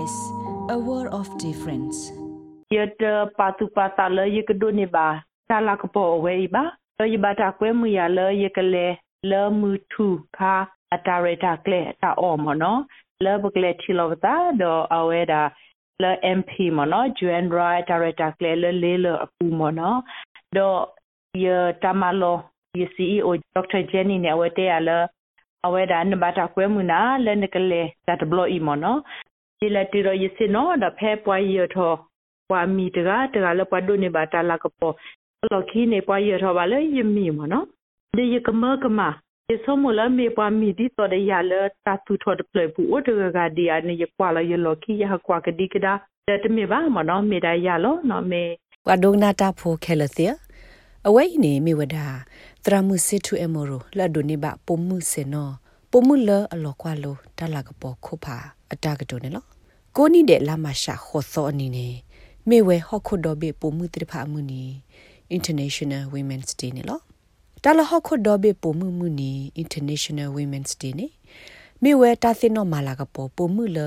SBS a world of difference yet patu pata le yekdo ni ba tala ko po we ba ye ba ta kwe mu ya le yekle le mu thu kha atare ta kle ta o mo no le bu kle thi lo ta do awe da le mp mo no juan right director kle le le le apu mo no do ye tamalo ye ceo dr jenny ne awe te ya le awe da ne ba ta kwe mu na le ne kle ta blo i mo no ye le ti ro ye si no da phe pwa ye tho ပွာမီတကတကလည်းပွာဒုနေပါတာလာကပေါ်လော်ခီနေပွာရထောပါလေယမီမနော်ဒီယကမကမဒီစမလာမေပွာမီဒီတော်ရရလတာတူထော်တပလပူအတကကဒီအနိယပွာလာယလော်ခီယဟကွာကဒီကဒါတမေပါမနော်မေဒါရလောနော်မေပွာဒုနာတာဖိုခဲလစီအဝိနေမိဝဒာတရမှုစစ်ထုအမေရိုလဒုနေပါပုံမှုစေနောပုံမှုလအလောကွာလိုတလာကပေါ်ခုဖာ အတာကတုန်နော်ကိုနိတဲ့လာမရှာခေါ်သောအနေနဲ့မေဝဲဟော့ခုဒိုဘေပုံမှုတိဖာမှုနီ International Women's Day နေလောတာလဟော့ခုဒိုဘေပုံမှုမှုနီ International Women's Day နေမေဝဲတာသိနောမာလာကပေါ်ပုံမှုလ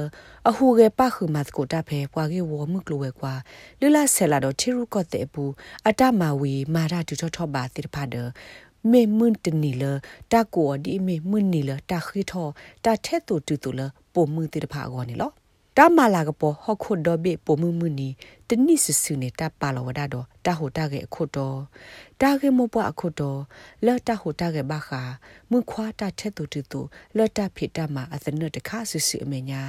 အဟူကေပခုမတ်ကိုတာဖဲပွာကေဝမှုကလိုဝဲကွာလလဆဲလာတော့ချီရုကော့တဲ့ဘူးအတမဝီမာရတူချောချောပါတိဖာဒမေမွန်းတနီလတာကိုဒီမေမွန်းနီလတာခိထောတာထဲတူတူတူလ ပုံမှုတိဖာကောနေလောတာမာလာကပေါ်ဟခုဒဘေပုံမှုမှုနီတနိစစုနေတာပါလဝဒါတော့ တာဟိုတာရဲ့အခုတော့တာကေမပွားအခုတော့လော်တာဟိုတာရဲ့ဘာခာမခွာတာချက်တူတူလော်တာဖိတာမှာအသနတခါဆူဆူအမညာ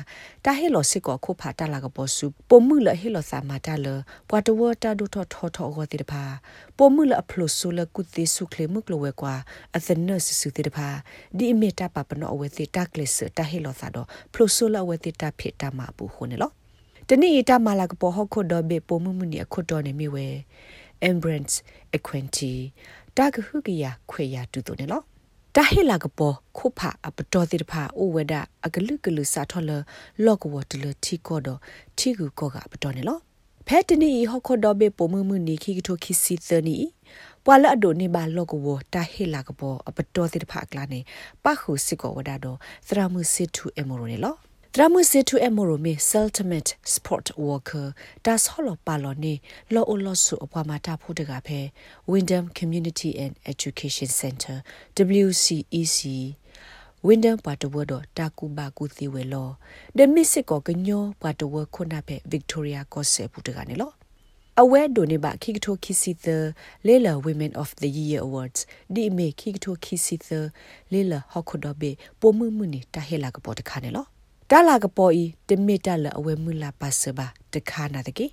တာဟဲလော်စစ်ကောခုဖာတာလာကပေါ်စုပုံမှုလဟဲလော်စာမာတာလပွာတဝတာဒုထောထောထောဂောတိတဖာပုံမှုလအဖလုဆူလကုတိဆုခလေမှုကလဝဲကွာအသနဆူဆူတိတဖာဒီအမီတာပပနောအဝဲတိတာကလစ်တာဟဲလော်စာတော့ဖလုဆူလဝဲတိတာဖိတာမှာဘူးခုန်လော တနေ့အတမလာကပေါ်ဟခုဒဘေပုံမှုမှုနီအခုတော်နေမိဝဲ embrace equity တာကဟုကရခွေရတူတူနေလောတာဟေလာကပေါ်ခုဖာအပတော်တိတဖာအိုဝဒအကလုကလုစာထော်လလော့ကဝတလတီကောဒတီကူကောကပတော်နေလောဖဲတနီဟောခောဒဘေပုံမှုမှုနီခိကထိုခိစီသနီပွာလအဒိုနေဘာလောကဝတာဟေလာကပေါ်အပတော်တိတဖာကလာနေပခုစစ်ကောဝဒါတော့သရမှုစစ်ထူအမေရိုနေလော ဒရမစစ်တူအမိုရိုမီဆယ်တမတ်စပေါ့တ်ဝါကာဒါဆဟလပါလောနေလောအိုလောဆူအပွားမာတာဖို့တကဖဲ Wyndham Community and Education Center WCEC Wyndham ပါတဝဒတာကူဘာကူသီဝဲလောဒမစ်စစ်ကောကညောပါတဝခုနာဖဲ Victoria ကောဆေပူတကနေလောအဝဲဒိုနေပါခိကထိုခိစီသလေလာ Women of the Year Awards ဒီမေခိကထိုခိစီသလေလာဟခုဒဘေပိုမှုမှုနေတာဟဲလာကပေါ်တခါနေလော တာလာကပေါ်ဤတမီတလအဝဲမူလာပါစဘာတခါနာတကေ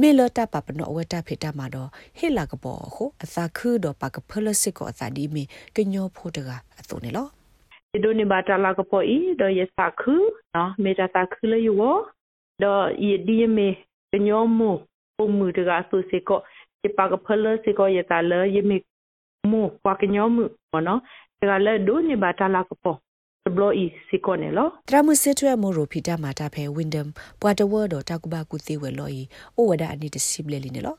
မေလတာပပနောအဝဲတာဖေတာမှာတော့ဟေလာကပေါ်ဟိုအသာခုတော့ပါကဖလစစ်ကိုအသာဒီမီကညောဖို့တကအသွနေလောဒီဒိုနေဘာတာလာကပေါ်ဤတော့ရစခုနော်မေတာတာခုလေယောတော့ဤဒီမေကညောမှုပုံမှုတကဆိုစစ်ကိုဒီပါကဖလစစ်ကိုရတာလေယမေမှုပွားကညောမှုနော်တကလည်းဒိုနေဘာတာလာကပေါ် ဘလိုဤစီကိုနေလောတရမစစ်ထွဲမိုရိုဖီတာမာတာဖဲဝင်းဒမ်ပွာတဝါတော့တကူဘာကူသေးဝဲလောဤအိုဝဒအနိတစီဘလေလီနေလော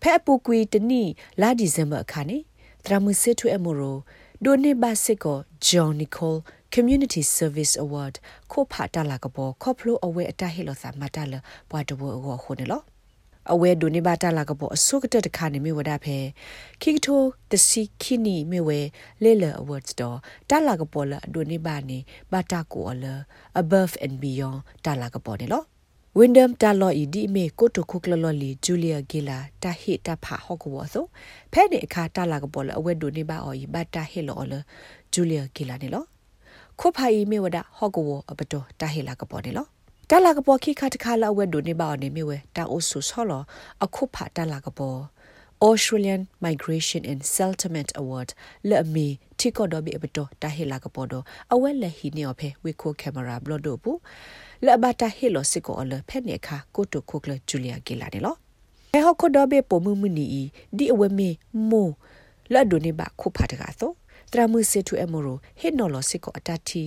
ဖဲအပူကွီတနီလာဒီဇင်ဘာအခါနေတရမစစ်ထွဲမိုရိုဒိုနေဘာစစ်ကိုဂျွန်နီကို Community Service Award ခိုဖာတာလာကပေါ်ခေါပလိုအဝဲအတဟီလောစာမတာလပွာတဝါအောခုနေလော အဝဲဒိုနေဘာတာလာကပေါ်အစုကတဲ့တခါနေမြဝဒဖဲခိကထိုတစီခိနီမြဝဲလေလအဝတ်စတော်တာလာကပေါ်လာဒိုနေဘာနေဘာတာကိုအလ above and beyond တာလာကပေါ်နေလော Wyndham ta lo i di me ko to khuk lo li Julia Gila ta hi ta pha ho ko so phe ne akha ta la ko bol awe do ne ba o i ba ta hi lo lo Julia Gila ne lo ko pha i me wada ho ko wo abato ta hi la ko bol ne lo တာလာ ကပေါ်ခိခတ်ခါလာဝဲဒိုနေပါနေမြဝဲတာအိုဆူဆောလအခုဖာတာလာကပေါ် Australian Migration and Settlement Award လဲ့မီတီကောဒဘီအပတိုတာဟီလာကပေါ်ဒအဝဲလက်ဟီနေအဖေဝီခိုကင်မရာဘလော့ဒိုဘူးလဲ့ဘတာဟီလိုစစ်ကိုအလဖက်နေခါကိုတိုခိုကလဂျူလီယာဂီလာနေလောအဲဟခုဒဘီပိုမှုမနီဒီအဝဲမီမိုလဲ့ဒိုနေပါခုဖာတကာသောတရာမှုစစ်ထုအမရိုဟစ်နော်လစစ်ကိုအတတီ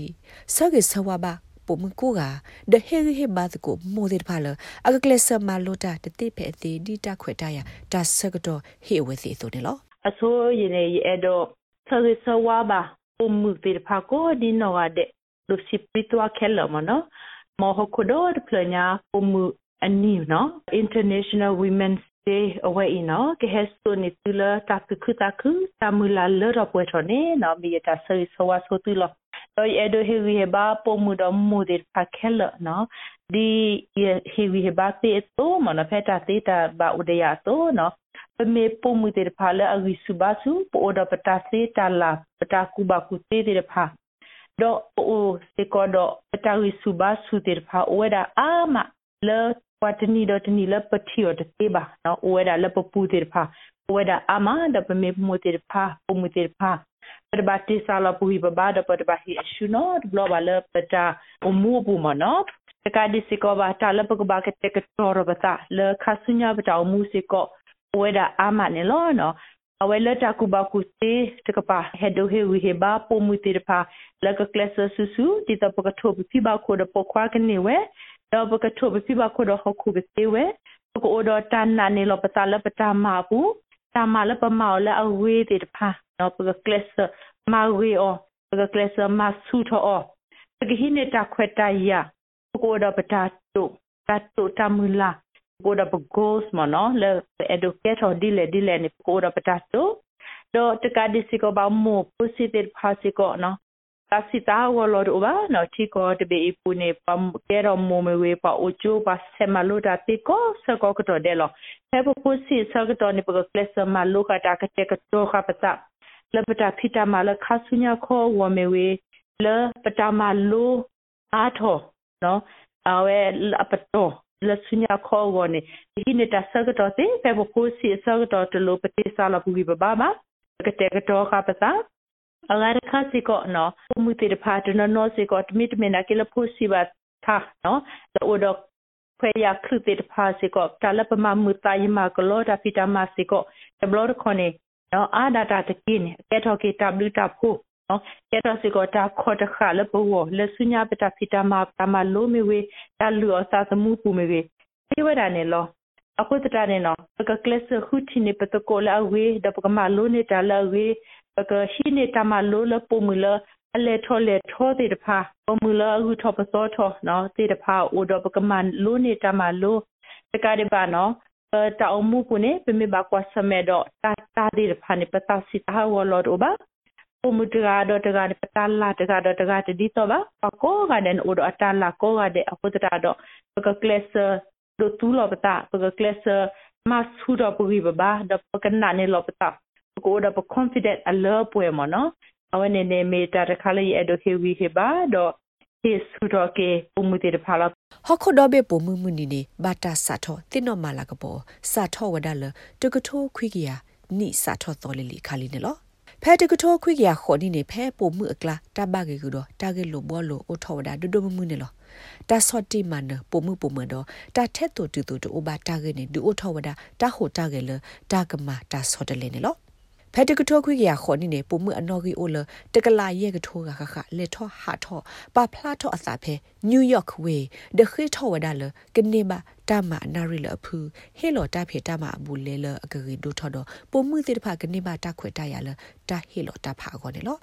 ဆော့ကေဆဝါဘာ ပုံမကိုကဒဟေဟေဘာကိုမိုးတဲ့ဖာလအကကလဆမလိုတာတတိဖဲအသေးဒီတခွေတရတာဆကတော့ဟေဝဲစီဆိုနေလောအဆိုးရင်ရဲ့အဲ့တော့ဆရဆဝါဘာပုံမှုတဲ့ဖာကိုဒီနော်ရတဲ့လူစီပီတွာခဲလမနော် mo ho ko do de planya po mu ani no international women's day away no ke has to ni tu la ta tu khu ta khu ta mu la le ro pwe tho ne no mi ta so so wa so tu lo to e do he wi he ba po mu do mu de pa khel no di he wi he ba te to mo na phe ta te ta ba u de ya to no ပမေပုံမှုတဲ့ဖာလာအဝိစုဘာစုပိုဒပတာစေတလာပတာကူဘကူတေတဲ့ဖာဒေါ်အိုစေကောဒေါ်ပတာဝိစုဘာစုတဲ့ဖာဝဲဒါအာမလေပတ်တနီဒေါ်တနီလပတိောတတေဘာနော်ဝဲဒါလပပူတဲ့ဖာ ဝဲဒါအာမဒပမေမှုတဲ့ဖာပုံမှုတဲ့ဖာပဒဘတိဆာလပူဟိဘဘာဒပဒဘဟိအရှုနောဒဘလဘလပတာအမှုဘူမနောတကဒီစကောဘာတာလပကဘာကတက်တော်ရဘတာလခဆုညာဘတာအမှုစကောဝဲတာအာမနေလောနော်အဝဲလက်တကူဘကူတေတကပါဟက်ဒိုဟေဝီဟေဘာပိုမူ တေတဖာလကကလဆဆူဆူဒီတပကထိုပပြဘခိုဒပခွာကနေဝဲတော့ပကထိုပပြဘခိုဒဟခုဘတေဝဲပကိုဒတန်နာနေလောပတလပတမာဘူးတမလပမောလအဝေးတေတဖာတော့ပကကလဆမာဝေအောပကကလဆမဆူထောပကဟိနေတာခွက်တရပကိုဒပတာတုတတုတမူလာကိုဒါပဂိုးစမနော်လေ educator ဒီလေဒီလေနေကိုဒါပတာတိုတော့တကဒီစီကိုဘာမို့ positive ဖာစီကိုနော်တာစီတာဝလောဒဘာနော်ချီကိုတဘေပူနေ ပမ်ကဲရမိုမဝေပါအိုချိုပါဆမလိုတာတိကိုစကောကတော့တယ်လို့ဟဲပပူစီစကတော့နေပကကလစမလိုကတာကတဲ့ကတော့ခပတာလပတာဖိတာမလခဆုညာခေါ်ဝမေဝေလပတာမလိုအားထောနော်အဝဲ အပတောလဆုညာခေါ်ဝနေဒီနေတာဆကတော့တဲ့ဖေဘကိုစီဆကတော့တလို့ပတိစားလာပူပြီးဘာမကတဲ့ကတော့ခပစာအလာရခါစီကောနော်မှုတေဖာတနနောစီကောတမီတမနာကလဖို့စီဘာသာနော်တော့တော့ခွေရခရတေဖာစီကောတလပမမှုတယမကလောတာဖီတာမစီကောတဘလောခွန်နေနော်အာဒတာတကင်းကဲတော့ကေတဘလူတာဖို့နော်ကဲတော့စီကောတာခေါ်တခါလပဝလဆုညာပတာဖီတာမတာမလိုမီဝေတလူအစာသမှုပူမီဝေဒီဝဒနေလောအခုတတနေနော်ကကလစ်ခုချီနေပတကိုလာဝေဒပကမလိုနေတာလာဝေပ ကရှိနေတာမလိုလပူမူလအလေထောလေထောတဲ့တဖာပမူလအခုထောပစောထောနော်တဲ့တဖာအိုဒပကမလိုနေတာမလိုတကတဲ့ပါနော်တာအမှုကုနေပြမဘကွာစမဲတော့တာတာတဲ့ဖာနေပတာစီတာဝလောတော့ပါပုမှုတကားတော့တကားပတလာတကားတော့တကားတဒီတော့ပါပကောကတဲ့အိုတော့အတလာကောကတဲ့အခုတတာတော့ပကကလစ် do tu lo bata pga class ma su do pu bi ba da pka na ne lo bata ko da pa confident a lo pu mo no awane ne me ta ta khala yi edo ke wi he ba do he su do ke pu mu te pha la ဟခုဒဘေပုံမှုမှုနီနေဘာတာစာထောတင်နော်မာလာကပေါ်စာထောဝဒါလတကထိုးခွိကရနိစာထောတော်လီလီခါလီနေလောဖဲတကထိုးခွိကရခေါ်နေနေဖဲပုံမှုအကလာတဘကေကူတော့တာကေလိုဘောလိုအိုထောဝဒါဒုဒုမှုမှုနေလောတာဆော့တီမန်ပုံမှုပုံမတော့တာထက်တူတူတူအိုဘာတာကေနေဒူအိုထောဝဒါတာဟိုတာကေလတာကမာတာဆော့တလေနေလော ဖဲတကထောခွေရခေါ်နေနေပုံမှုအနော်ကြီးအိုလတကလာရဲ့ကထိုးကခခလက်ထောဟာထောပါဖလာထောအစာဖဲနယူးယောက်ဝေးဒခိထောဝဒါလကနေမတာမနာရီလအဖူဟေလောတာဖေတာမအဘူးလေလအကရီဒိုထောတော့ပုံမှုတိတဖကနေမတာခွေတာရလတာဟေလောတာဖာကောနေလော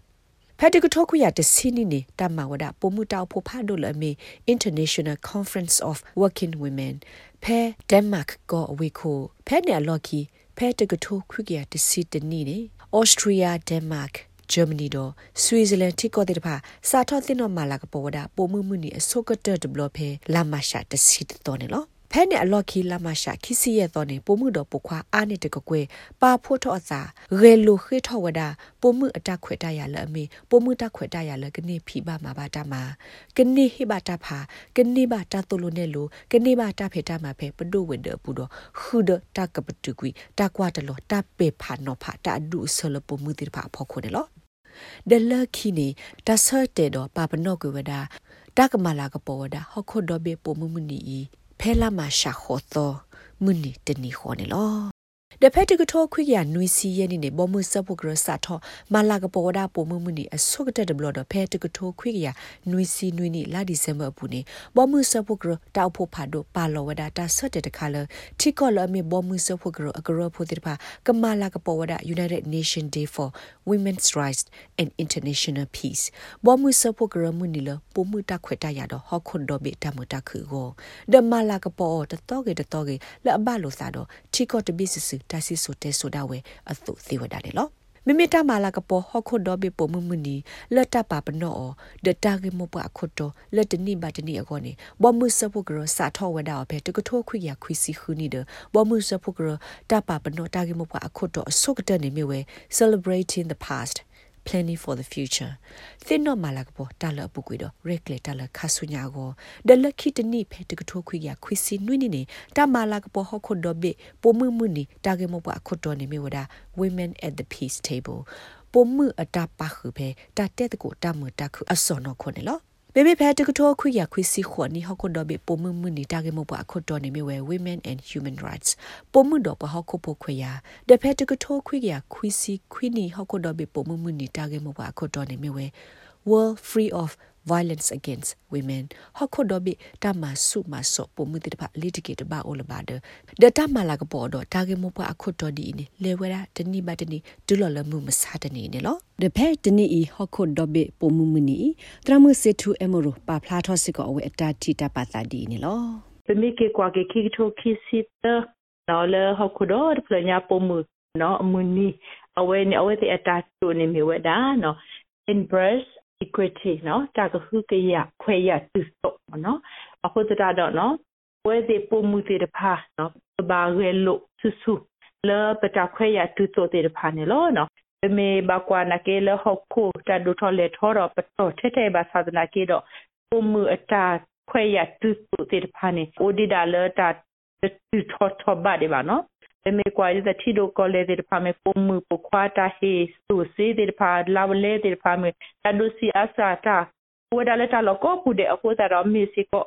ဖက်တကထောခုရတစီနီနေတမဝဒပုံမှုတောက်ဖို့ဖာဒိုလအမေ International Conference of Working Women ဖဲ Denmark ကိုအဝေခိုဖဲနယ်လော်ကီဖဲတကထိုခွေရတစီတနီနေ Austria Denmark Germany တော့ Switzerland တိကောတဲ့တဖာစာထောတင်တော့မာလာကပေါ်ဝဒပုံမှုမှုနေအစောကတဒဘလဖဲလာမရှာတစီတော်နေလော ဖဲနဲ့အလော့ခီလာမရှာခီစီရဲ့တော်နေပုံမှုတော်ပုခွာအားနဲ့တကကွယ်ပါဖို့ထော့အစာရေလိုခေထော့ဝဒပုံမှုအတက်ခွေတရလအမေပုံမှုတက်ခွေတရလကနေဖိပါမှာပါတမှာကနေဟိပါတဖာကနေပါတတုလိုနဲ့လိုကနေပါတဖေတမှာဖဲပဒုဝဒပူတော့ခုဒတကပတုကွီတကွာတလောတပေဖာနောဖာတအဒုဆလပုံမှုတိဖာဖို့ခုတယ်လို့ဒလခီနီတဆတ်တဲ့တော့ပါပနော့ကွေဝဒတကမလာကပေါ်ဝဒဟခုဒဘေပုံမှုမနီ ဖဲလာမရှာခေါ်သောမွနီတနီခေါ်နေလော the petigator quick ya nui si ye ni ne bo mu sa bu gro sa tho ma la ga po da po mu mu ni a so ga de blo do petigator quick ya nui si nui ni la december bu ni bo mu sa bu gro ta pho pha do pa lo wa da ta so de de kala ti ko lo mi bo mu sa bu gro a gro pho de pa ka ma la ga po wa da united nation day for women's rights and international peace ဘောမှုစဖို့ကရမှုနီလပုံမှုတခွတ်တရတော့ဟောခွန်တော့ဘေတမတခုကိုဒမလာကပေါ်တတော့ကေတတော့ကေလအဘလို့စားတော့ချီကော့တပိစစတဆီဆိုတဲဆိုတာဝဲအသုသေးဝဒါလေလောမမေတာမာလာကပေါ်ဟခုဒဘေပုံမမနီလတ်တပါပနောဒတာဂေမပအခုတလက်တနိဘတနိအကောနေဘမှုစဖုကရစာထောဝဒါပဲတကထိုခွေရခွေစီခူနီဒဘမှုစဖုကရတပါပနောတာဂေမပအခုတအစုကတနေမြဝဲ celebrating the past planning for the future သင်တော့မလာကပေါ်တာလပုကွေတော့ recle တာလခါဆုညာကိုဒလခိတနိဖဲတကထိုခွေရခွေစီနွိနေနေတာမလာကပေါ်ဟခုဒဘေပိုမှုမှုနေတာဂေမပအခုတော်နေမြဝဒါ women at the peace table ပိုမှုအတပါခုပဲတာတဲ့တကိုတမတခုအစောနော်ခွနေလော ဘေဘေဖဲတကထောခွေရခွေစီခွန်နီဟခုဒဘေပိုမှုမှုနေတာဂေမပအခုတော်နေမြဝ women and human rights ပိုမှုတော့ပဟခုပိုခွေရဒဖဲတကထောခွေရခွေစီခွီနီဟခုဒဘေပိုမှုမှုနေတာဂေမပအခုတော်နေမြဝ world free of violence against women hokodobi tama su ma so po mu te pa litigate ba all about the the tama la ko do ta ge mo pa akhodo di ni le wera tani ba tani du lo le mu ma sa tani ne lo the phe tani i hokodobi po mu mu ni tra mu se tu emoro pa phla tho sik ko awe ata ti ta pa ta di ni lo ပမိကေကွာကေခိထိုခိစီတနော်လေဟခုဒေါ်ပလညာပုံမှုနော်အမနီအဝဲနေအဝဲတဲ့အတာတူနေမြဝဒါနော် embrace equity နော်တာကခုကရခွဲရသူစောနော်အခုတတာတော့နော်ဝဲဒီပုံမှုတဲ့ဖာနော်ဘာရဲလို့ဆူဆူလေပတာခွဲရသူစောတဲ့ဖာနေလို့နော်မေဘကွာနကေလဟခုတာဒူထော်လေထော်တော့ပတော့ထဲထဲဘာသာဒနာကေတော့ပုံမှုအတာခွဲရသူစောတဲ့ဖာနေအိုဒီဒါလတာသူထော်ထော်ဘာဒီပါနော် မေကွာရတဲ့ထီဒိုကောလေတဲ့ဖာမေပုံမှုပခွာတာဟေစုစေတဲ့ဖာလာဝလေတဲ့ဖာမေတဒုစီအစာတာဝဒါလက်တာလကောပူတဲ့အခုသာတော့မီစီကို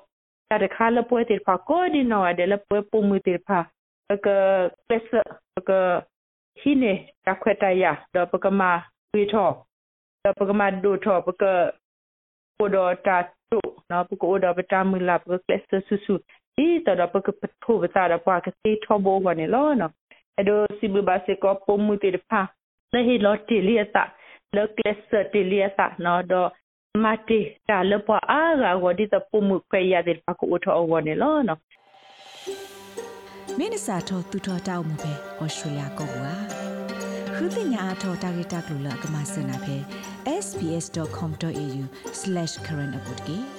တရခါလပွဲတဲ့ဖာကိုဒီနော်တဲ့လပွဲပုံမှုတဲ့ဖာကကလက်စကဟိနေ တခွက်တရတော့ပကမာဝီထောတော့ပကမာဒူထောပကပိုဒတာတုနော်ပကိုဒပတာမူလာပကလက်စဆူဆူဒီတော့ပကပထိုးပတာတော့ပကတိထောဘောကနေလောနော်အဲ့တော့စီဘဘာစေကောပုံမှုတဲ့ဖာလေဟီလော်တီလီအတာလောကလက်စတီလီအတာနော်တော့မတီတာလပအားကဝဒီတပုံမှုခွေရတဲ့ပကူထောဝနေလောနော်မင်းစာထောသူထောတောက်မှုပဲဩစတြေးလျကောကွာခုတင်ညာအထောတာဂီတာကလူလကမစနာပဲ sbs.com.au/current update